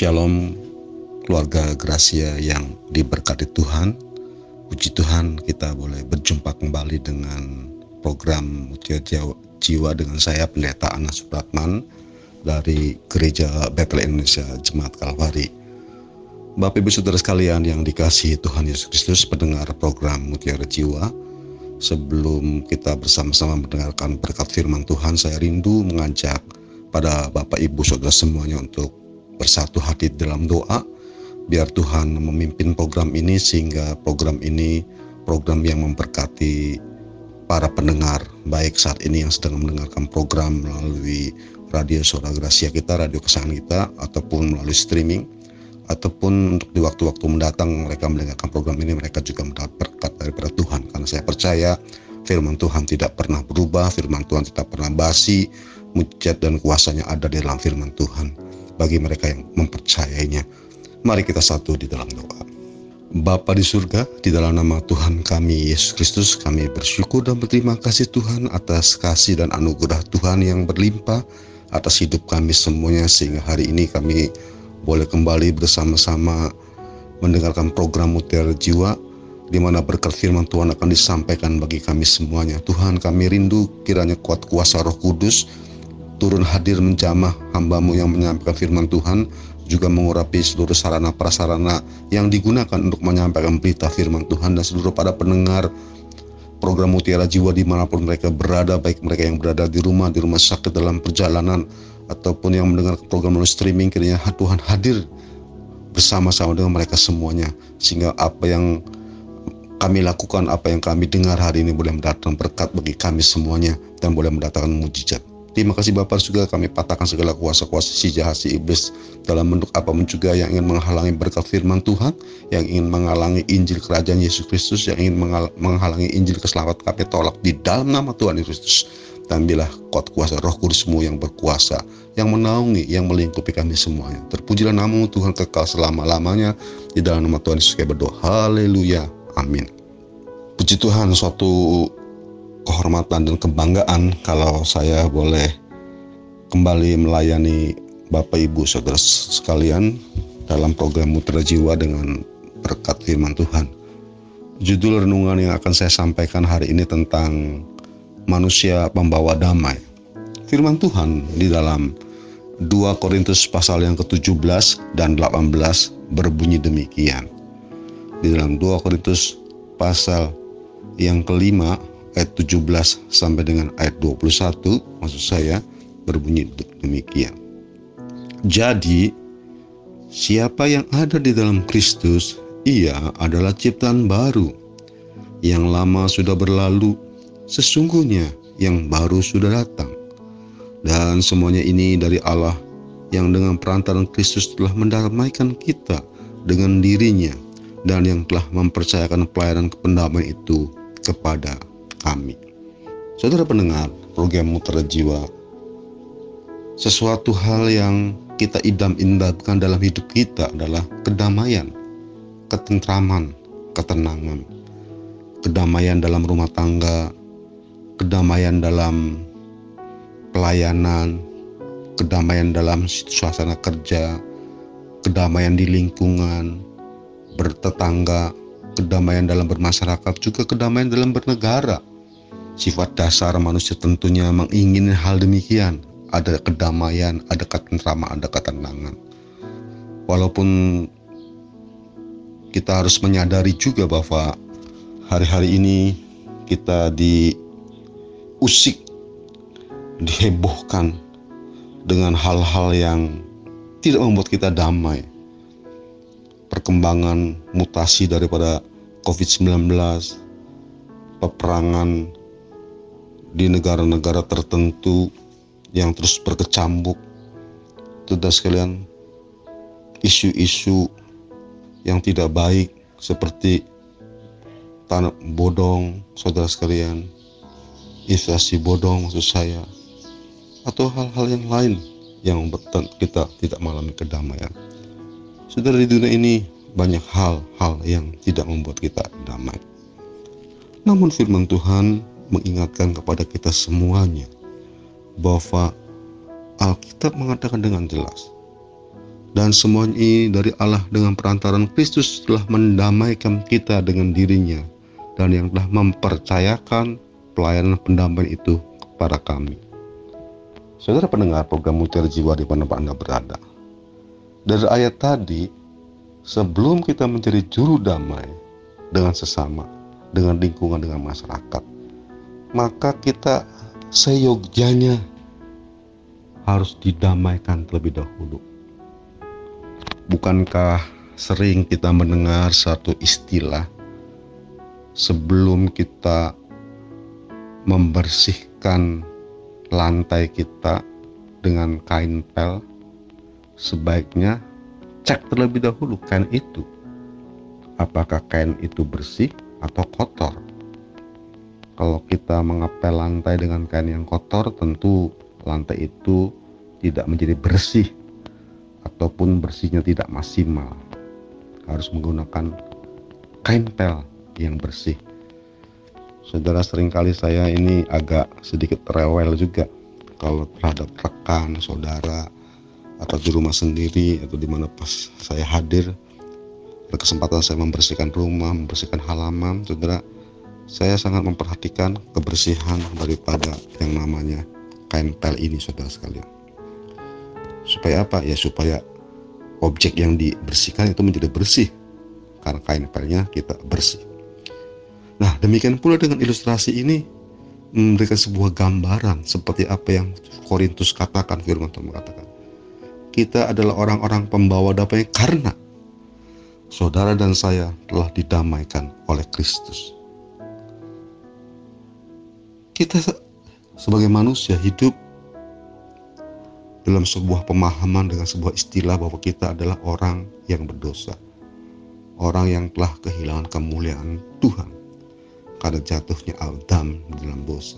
Shalom keluarga Gracia yang diberkati Tuhan. Puji Tuhan kita boleh berjumpa kembali dengan program Mutiara Jiwa dengan saya Pendeta Anas Supratman dari Gereja Bethel Indonesia Jemaat Kalvari. Bapak Ibu Saudara sekalian yang dikasihi Tuhan Yesus Kristus pendengar program Mutiara Jiwa. Sebelum kita bersama-sama mendengarkan berkat firman Tuhan, saya rindu mengajak pada Bapak Ibu Saudara semuanya untuk bersatu hati dalam doa biar Tuhan memimpin program ini sehingga program ini program yang memberkati para pendengar baik saat ini yang sedang mendengarkan program melalui radio Suara Gracia kita, radio kesayangan kita ataupun melalui streaming ataupun untuk di waktu-waktu mendatang mereka mendengarkan program ini mereka juga mendapat berkat daripada Tuhan. Karena saya percaya firman Tuhan tidak pernah berubah, firman Tuhan tidak pernah basi, mujizat dan kuasanya ada di dalam firman Tuhan bagi mereka yang mempercayainya. Mari kita satu di dalam doa. Bapa di surga, di dalam nama Tuhan kami Yesus Kristus, kami bersyukur dan berterima kasih Tuhan atas kasih dan anugerah Tuhan yang berlimpah atas hidup kami semuanya sehingga hari ini kami boleh kembali bersama-sama mendengarkan program Mutiara Jiwa di mana berkat firman Tuhan akan disampaikan bagi kami semuanya. Tuhan kami rindu kiranya kuat kuasa roh kudus turun hadir menjamah hambamu yang menyampaikan firman Tuhan juga mengurapi seluruh sarana prasarana yang digunakan untuk menyampaikan berita firman Tuhan dan seluruh pada pendengar program Mutiara Jiwa di mana pun mereka berada, baik mereka yang berada di rumah, di rumah sakit, dalam perjalanan, ataupun yang mendengar program melalui streaming, kiranya Tuhan hadir bersama-sama dengan mereka semuanya, sehingga apa yang kami lakukan, apa yang kami dengar hari ini boleh mendatangkan berkat bagi kami semuanya, dan boleh mendatangkan mujizat. Terima kasih Bapak juga kami patahkan segala kuasa-kuasa si jahat si iblis dalam bentuk apa pun juga yang ingin menghalangi berkat firman Tuhan, yang ingin menghalangi Injil kerajaan Yesus Kristus, yang ingin menghalangi Injil keselamatan kami tolak di dalam nama Tuhan Yesus Kristus. Dan bila kuat kuasa roh kudusmu yang berkuasa, yang menaungi, yang melingkupi kami semuanya. Terpujilah namamu Tuhan kekal selama-lamanya. Di dalam nama Tuhan Yesus kami berdoa. Haleluya. Amin. Puji Tuhan suatu kehormatan dan kebanggaan kalau saya boleh kembali melayani Bapak Ibu Saudara sekalian dalam program Mutiara Jiwa dengan berkat firman Tuhan. Judul renungan yang akan saya sampaikan hari ini tentang manusia pembawa damai. Firman Tuhan di dalam 2 Korintus pasal yang ke-17 dan 18 berbunyi demikian. Di dalam 2 Korintus pasal yang kelima ayat 17 sampai dengan ayat 21 maksud saya berbunyi demikian. Jadi siapa yang ada di dalam Kristus ia adalah ciptaan baru. Yang lama sudah berlalu, sesungguhnya yang baru sudah datang. Dan semuanya ini dari Allah yang dengan perantaran Kristus telah mendamaikan kita dengan dirinya dan yang telah mempercayakan pelayanan kependamaian itu kepada kami. Saudara pendengar program Mutiara Jiwa, sesuatu hal yang kita idam-idamkan dalam hidup kita adalah kedamaian, ketentraman, ketenangan, kedamaian dalam rumah tangga, kedamaian dalam pelayanan, kedamaian dalam suasana kerja, kedamaian di lingkungan, bertetangga, kedamaian dalam bermasyarakat, juga kedamaian dalam bernegara. Sifat dasar manusia tentunya menginginkan hal demikian. Ada kedamaian, ada ketentraman, ada ketenangan. Walaupun kita harus menyadari juga bahwa hari-hari ini kita diusik, dihebohkan dengan hal-hal yang tidak membuat kita damai. Perkembangan mutasi daripada COVID-19, peperangan di negara-negara tertentu yang terus berkecambuk. Tidak sekalian, isu-isu yang tidak baik seperti tanah bodong, saudara sekalian, inflasi bodong maksud saya, atau hal-hal yang lain yang membuat kita tidak mengalami kedamaian. Saudara di dunia ini banyak hal-hal yang tidak membuat kita damai. Namun firman Tuhan mengingatkan kepada kita semuanya bahwa Alkitab mengatakan dengan jelas Dan semuanya ini dari Allah dengan perantaran Kristus telah mendamaikan kita dengan dirinya dan yang telah mempercayakan pelayanan pendamaian itu kepada kami. Saudara pendengar program Mutiara Jiwa di mana Anda berada. Dari ayat tadi, sebelum kita menjadi juru damai dengan sesama, dengan lingkungan, dengan masyarakat, maka kita seyogjanya harus didamaikan terlebih dahulu. Bukankah sering kita mendengar satu istilah sebelum kita membersihkan lantai kita dengan kain pel, sebaiknya cek terlebih dahulu kain itu. Apakah kain itu bersih atau kotor? Kalau kita mengepel lantai dengan kain yang kotor, tentu lantai itu tidak menjadi bersih ataupun bersihnya tidak maksimal. Harus menggunakan kain pel yang bersih. Saudara sering kali saya ini agak sedikit rewel juga kalau terhadap rekan, saudara, atau di rumah sendiri atau di mana pas saya hadir berkesempatan saya membersihkan rumah, membersihkan halaman, saudara, saya sangat memperhatikan kebersihan daripada yang namanya kain pel ini, saudara sekalian. Supaya apa? Ya supaya objek yang dibersihkan itu menjadi bersih. Karena kain pelnya kita bersih. Nah demikian pula dengan ilustrasi ini memberikan sebuah gambaran seperti apa yang Korintus katakan firman Tuhan mengatakan. Kita adalah orang-orang pembawa damai karena saudara dan saya telah didamaikan oleh Kristus kita sebagai manusia hidup dalam sebuah pemahaman dengan sebuah istilah bahwa kita adalah orang yang berdosa. Orang yang telah kehilangan kemuliaan Tuhan karena jatuhnya Adam dalam dosa.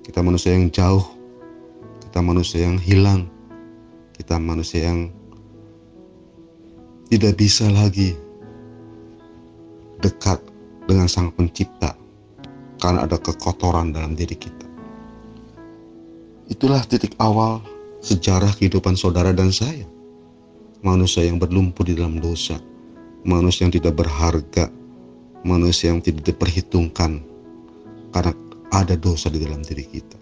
Kita manusia yang jauh, kita manusia yang hilang, kita manusia yang tidak bisa lagi dekat dengan Sang Pencipta karena ada kekotoran dalam diri kita. Itulah titik awal sejarah kehidupan saudara dan saya. Manusia yang berlumpur di dalam dosa, manusia yang tidak berharga, manusia yang tidak diperhitungkan karena ada dosa di dalam diri kita.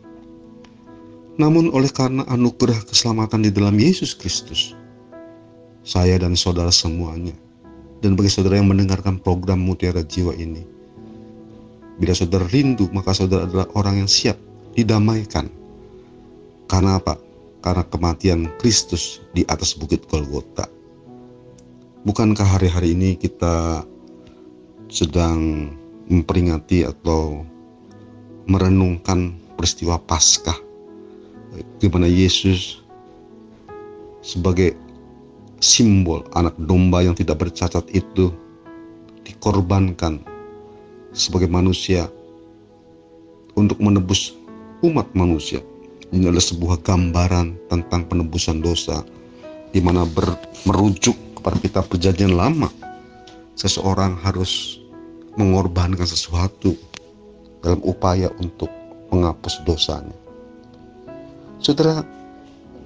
Namun oleh karena anugerah keselamatan di dalam Yesus Kristus, saya dan saudara semuanya, dan bagi saudara yang mendengarkan program Mutiara Jiwa ini, bila saudara rindu, maka saudara adalah orang yang siap didamaikan. Karena apa? karena kematian Kristus di atas bukit Golgota. Bukankah hari-hari ini kita sedang memperingati atau merenungkan peristiwa Paskah di mana Yesus sebagai simbol anak domba yang tidak bercacat itu dikorbankan sebagai manusia untuk menebus umat manusia ini adalah sebuah gambaran tentang penebusan dosa di mana merujuk kepada kitab perjanjian lama. Seseorang harus mengorbankan sesuatu dalam upaya untuk menghapus dosanya. Saudara,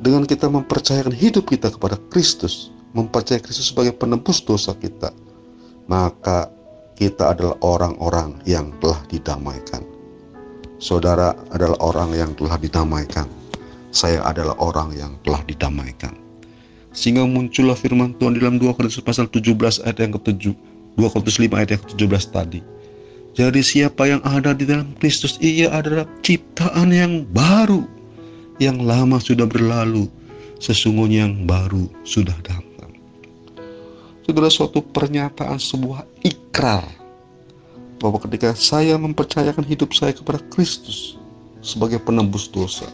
dengan kita mempercayakan hidup kita kepada Kristus, mempercayai Kristus sebagai penebus dosa kita, maka kita adalah orang-orang yang telah didamaikan Saudara adalah orang yang telah didamaikan. Saya adalah orang yang telah didamaikan. Sehingga muncullah firman Tuhan dalam 2 Korintus pasal 17 ayat yang ke-7. 2 Korintus 5 ayat yang ke-17 tadi. Jadi siapa yang ada di dalam Kristus ia adalah ciptaan yang baru. Yang lama sudah berlalu. Sesungguhnya yang baru sudah datang. Saudara suatu pernyataan sebuah ikrar bahwa ketika saya mempercayakan hidup saya kepada Kristus sebagai penembus dosa,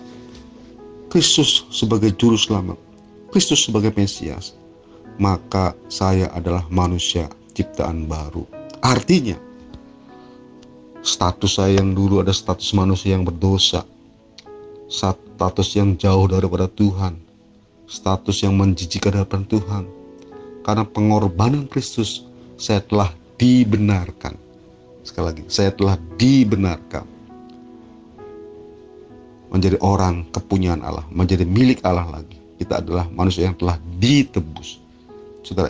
Kristus sebagai juru selamat, Kristus sebagai Mesias, maka saya adalah manusia ciptaan baru. Artinya, status saya yang dulu ada status manusia yang berdosa, status yang jauh daripada Tuhan, status yang menjijikkan hadapan Tuhan. Karena pengorbanan Kristus, saya telah dibenarkan Sekali lagi, saya telah dibenarkan menjadi orang kepunyaan Allah, menjadi milik Allah lagi. kita adalah manusia yang telah ditebus. Saudara,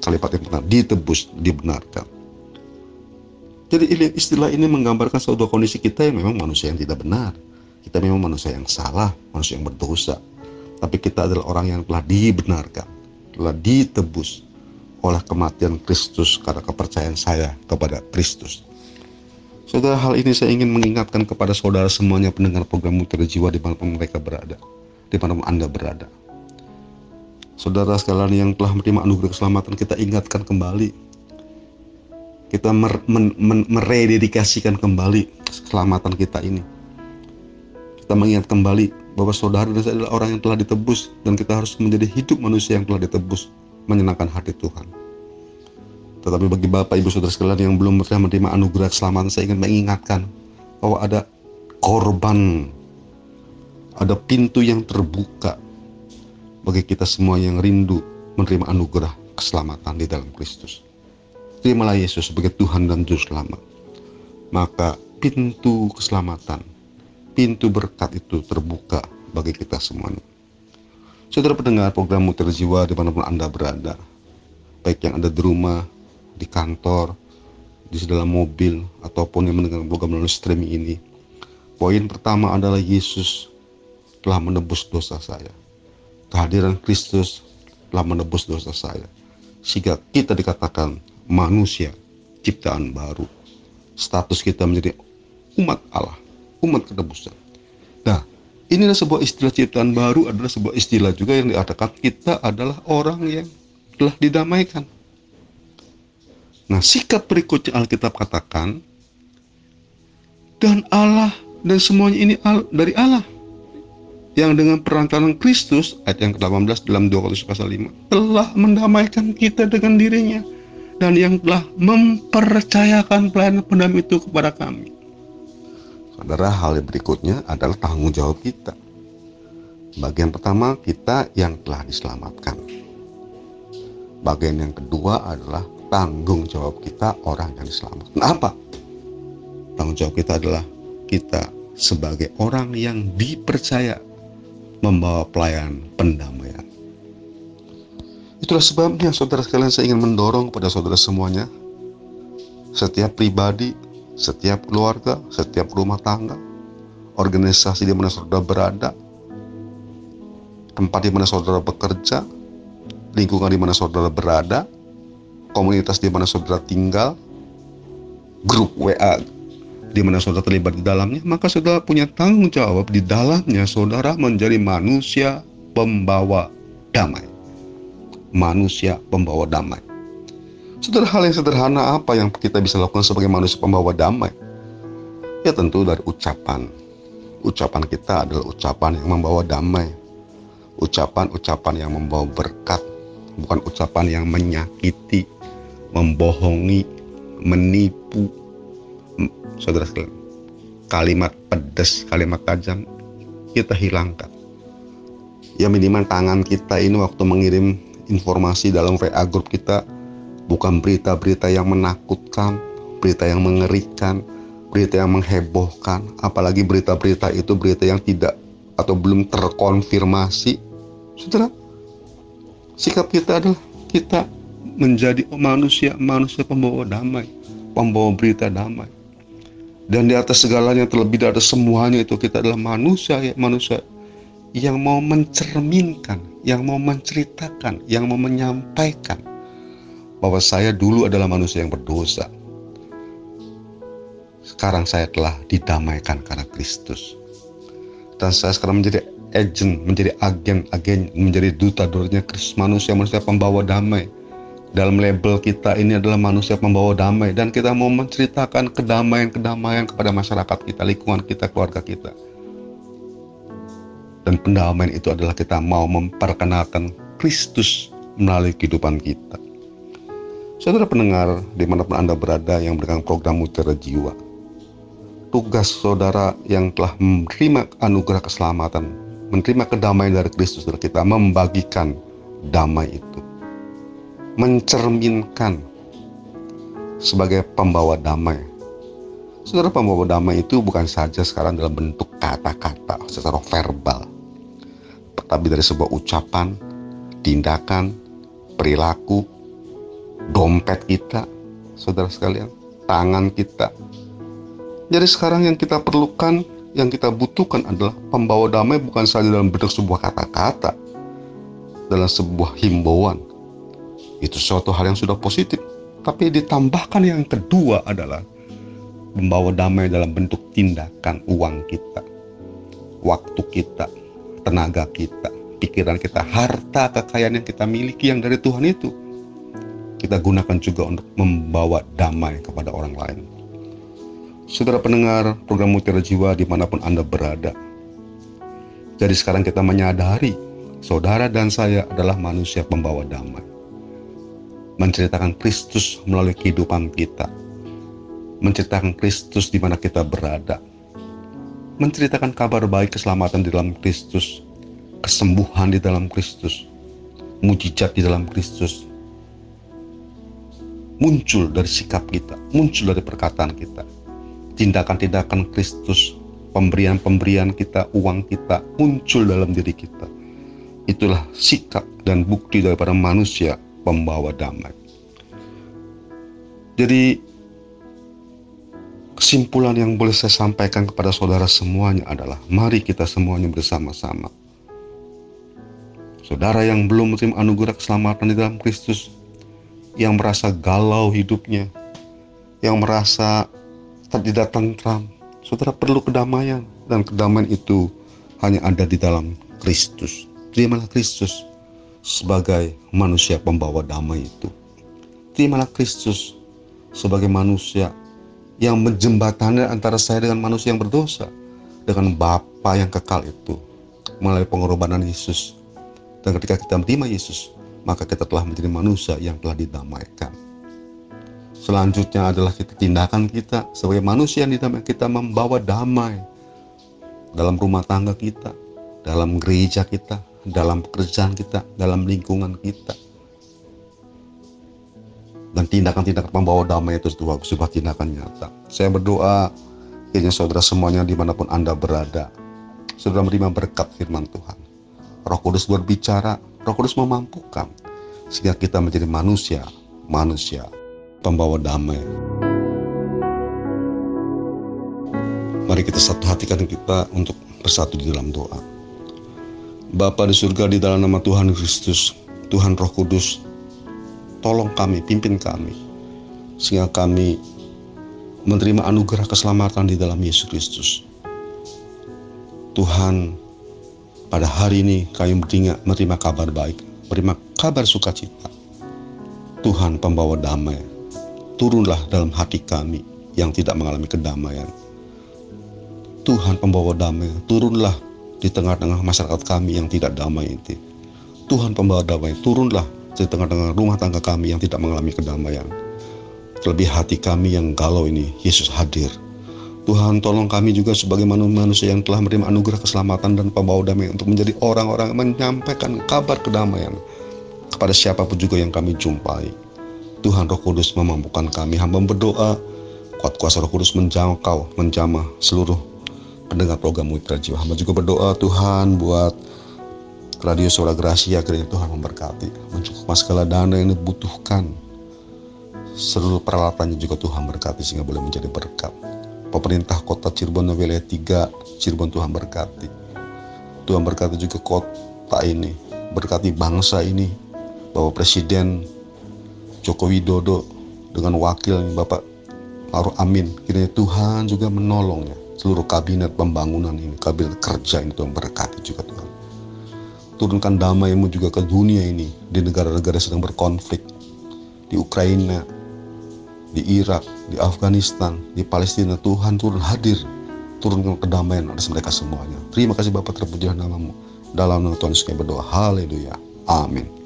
kalimat yang pertama, ditebus, dibenarkan. Jadi istilah ini menggambarkan suatu kondisi kita yang memang manusia yang tidak benar. Kita memang manusia yang salah, manusia yang berdosa. Tapi kita adalah orang yang telah dibenarkan, telah ditebus oleh kematian Kristus karena kepercayaan saya kepada Kristus. Saudara, hal ini saya ingin mengingatkan kepada saudara semuanya pendengar program Mutiara Jiwa di mana mereka berada, di mana Anda berada. Saudara sekalian yang telah menerima anugerah keselamatan, kita ingatkan kembali. Kita mer, men, men, merededikasikan kembali keselamatan kita ini. Kita mengingat kembali bahwa saudara dan saya adalah orang yang telah ditebus dan kita harus menjadi hidup manusia yang telah ditebus, menyenangkan hati Tuhan. Tetapi bagi Bapak Ibu Saudara sekalian yang belum pernah menerima anugerah keselamatan, saya ingin mengingatkan bahwa ada korban, ada pintu yang terbuka bagi kita semua yang rindu menerima anugerah keselamatan di dalam Kristus. Terimalah Yesus sebagai Tuhan dan Juru Selamat. Maka pintu keselamatan, pintu berkat itu terbuka bagi kita semuanya. Saudara pendengar program Mutir Jiwa di mana pun Anda berada, baik yang ada di rumah, di kantor, di dalam mobil, ataupun yang mendengar program melalui streaming ini. Poin pertama adalah Yesus telah menebus dosa saya. Kehadiran Kristus telah menebus dosa saya. Sehingga kita dikatakan manusia ciptaan baru. Status kita menjadi umat Allah, umat ketebusan. Nah, inilah sebuah istilah ciptaan baru adalah sebuah istilah juga yang dikatakan kita adalah orang yang telah didamaikan Nah, sikap berikutnya Alkitab katakan, dan Allah dan semuanya ini dari Allah yang dengan perantaraan Kristus ayat yang ke-18 dalam 2 Korintus pasal 5 telah mendamaikan kita dengan dirinya dan yang telah mempercayakan pelayanan pendam itu kepada kami. Saudara, hal yang berikutnya adalah tanggung jawab kita. Bagian pertama, kita yang telah diselamatkan. Bagian yang kedua adalah tanggung jawab kita orang yang diselamatkan. Kenapa? Tanggung jawab kita adalah kita sebagai orang yang dipercaya membawa pelayan pendamaian. Itulah sebabnya saudara sekalian saya ingin mendorong kepada saudara semuanya, setiap pribadi, setiap keluarga, setiap rumah tangga, organisasi di mana saudara berada, tempat di mana saudara bekerja, lingkungan di mana saudara berada, komunitas di mana saudara tinggal, grup WA di mana saudara terlibat di dalamnya, maka saudara punya tanggung jawab di dalamnya saudara menjadi manusia pembawa damai. Manusia pembawa damai. Saudara hal yang sederhana apa yang kita bisa lakukan sebagai manusia pembawa damai? Ya tentu dari ucapan. Ucapan kita adalah ucapan yang membawa damai. Ucapan-ucapan yang membawa berkat, bukan ucapan yang menyakiti, membohongi, menipu. Saudara sekalian, kalimat pedas, kalimat tajam kita hilangkan. Ya minimal tangan kita ini waktu mengirim informasi dalam WA grup kita bukan berita-berita yang menakutkan, berita yang mengerikan, berita yang menghebohkan, apalagi berita-berita itu berita yang tidak atau belum terkonfirmasi. Saudara, sikap kita adalah kita menjadi manusia-manusia pembawa damai, pembawa berita damai. Dan di atas segalanya terlebih dari semuanya itu kita adalah manusia ya manusia yang mau mencerminkan, yang mau menceritakan, yang mau menyampaikan bahwa saya dulu adalah manusia yang berdosa. Sekarang saya telah didamaikan karena Kristus. Dan saya sekarang menjadi agent, menjadi agen-agen, menjadi duta-dutanya Kristus, manusia-manusia pembawa damai dalam label kita ini adalah manusia pembawa damai dan kita mau menceritakan kedamaian-kedamaian kepada masyarakat kita, lingkungan kita, keluarga kita. Dan pendamaian itu adalah kita mau memperkenalkan Kristus melalui kehidupan kita. Saudara pendengar, di mana pun Anda berada yang berikan program Mutiara Jiwa, tugas saudara yang telah menerima anugerah keselamatan, menerima kedamaian dari Kristus, kita membagikan damai itu mencerminkan sebagai pembawa damai. Saudara pembawa damai itu bukan saja sekarang dalam bentuk kata-kata secara verbal. tapi dari sebuah ucapan, tindakan, perilaku, dompet kita, saudara sekalian, tangan kita. Jadi sekarang yang kita perlukan, yang kita butuhkan adalah pembawa damai bukan saja dalam bentuk sebuah kata-kata, dalam sebuah himbauan. Itu suatu hal yang sudah positif. Tapi ditambahkan yang kedua adalah membawa damai dalam bentuk tindakan uang kita, waktu kita, tenaga kita, pikiran kita, harta kekayaan yang kita miliki yang dari Tuhan itu kita gunakan juga untuk membawa damai kepada orang lain. Saudara pendengar program Mutiara Jiwa di mana pun Anda berada. Jadi sekarang kita menyadari saudara dan saya adalah manusia pembawa damai. Menceritakan Kristus melalui kehidupan kita. Menceritakan Kristus di mana kita berada. Menceritakan kabar baik keselamatan di dalam Kristus kesembuhan di dalam Kristus, mujizat di dalam Kristus, muncul dari sikap kita, muncul dari perkataan kita, tindakan-tindakan Kristus, pemberian-pemberian kita, uang kita, muncul dalam diri kita. Itulah sikap dan bukti daripada manusia pembawa damai. Jadi, kesimpulan yang boleh saya sampaikan kepada saudara semuanya adalah mari kita semuanya bersama-sama Saudara yang belum menerima anugerah keselamatan di dalam Kristus, yang merasa galau hidupnya, yang merasa tidak tentram, saudara perlu kedamaian dan kedamaian itu hanya ada di dalam Kristus. Terimalah Kristus sebagai manusia pembawa damai itu. Terimalah Kristus sebagai manusia yang menjembatani antara saya dengan manusia yang berdosa dengan Bapa yang kekal itu melalui pengorbanan Yesus dan ketika kita menerima Yesus, maka kita telah menjadi manusia yang telah didamaikan. Selanjutnya adalah kita tindakan kita sebagai manusia yang didamaikan kita membawa damai dalam rumah tangga kita, dalam gereja kita, dalam pekerjaan kita, dalam lingkungan kita. Dan tindakan-tindakan membawa damai itu sebuah, sebuah tindakan nyata. Saya berdoa, kiranya saudara semuanya di mana pun Anda berada, saudara menerima berkat firman Tuhan Roh Kudus berbicara, Roh Kudus memampukan sehingga kita menjadi manusia, manusia pembawa damai. Mari kita satu hatikan kita untuk bersatu di dalam doa. Bapa di surga di dalam nama Tuhan Kristus, Tuhan Roh Kudus, tolong kami, pimpin kami, sehingga kami menerima anugerah keselamatan di dalam Yesus Kristus. Tuhan, pada hari ini kami menerima kabar baik, menerima kabar sukacita. Tuhan pembawa damai, turunlah dalam hati kami yang tidak mengalami kedamaian. Tuhan pembawa damai, turunlah di tengah-tengah masyarakat kami yang tidak damai itu. Tuhan pembawa damai, turunlah di tengah-tengah rumah tangga kami yang tidak mengalami kedamaian. Terlebih hati kami yang galau ini, Yesus hadir Tuhan tolong kami juga sebagai manusia yang telah menerima anugerah keselamatan dan pembawa damai untuk menjadi orang-orang yang menyampaikan kabar kedamaian kepada siapa pun juga yang kami jumpai. Tuhan Roh Kudus memampukan kami. Hamba berdoa kuat kuasa Roh Kudus menjangkau menjamah seluruh pendengar program Mitra Jiwa. Hamba juga berdoa Tuhan buat radio Suara Gracia kiranya Tuhan memberkati. Mencukupkan segala dana yang dibutuhkan. Seluruh peralatannya juga Tuhan berkati sehingga boleh menjadi berkat pemerintah kota Cirebon wilayah 3 Cirebon Tuhan berkati. Tuhan berkati juga kota ini berkati bangsa ini. Bapak Presiden Joko Widodo dengan wakil Bapak Maruf Amin kiranya Tuhan juga menolongnya seluruh kabinet pembangunan ini kabinet kerja ini. Tuhan berkati juga Tuhan. Turunkan damaimu juga ke dunia ini di negara-negara sedang berkonflik di Ukraina di Irak, di Afghanistan, di Palestina, Tuhan turun hadir, turunkan kedamaian atas mereka semuanya. Terima kasih Bapak terpujilah namamu. Dalam nama Tuhan saya berdoa. Haleluya. Amin.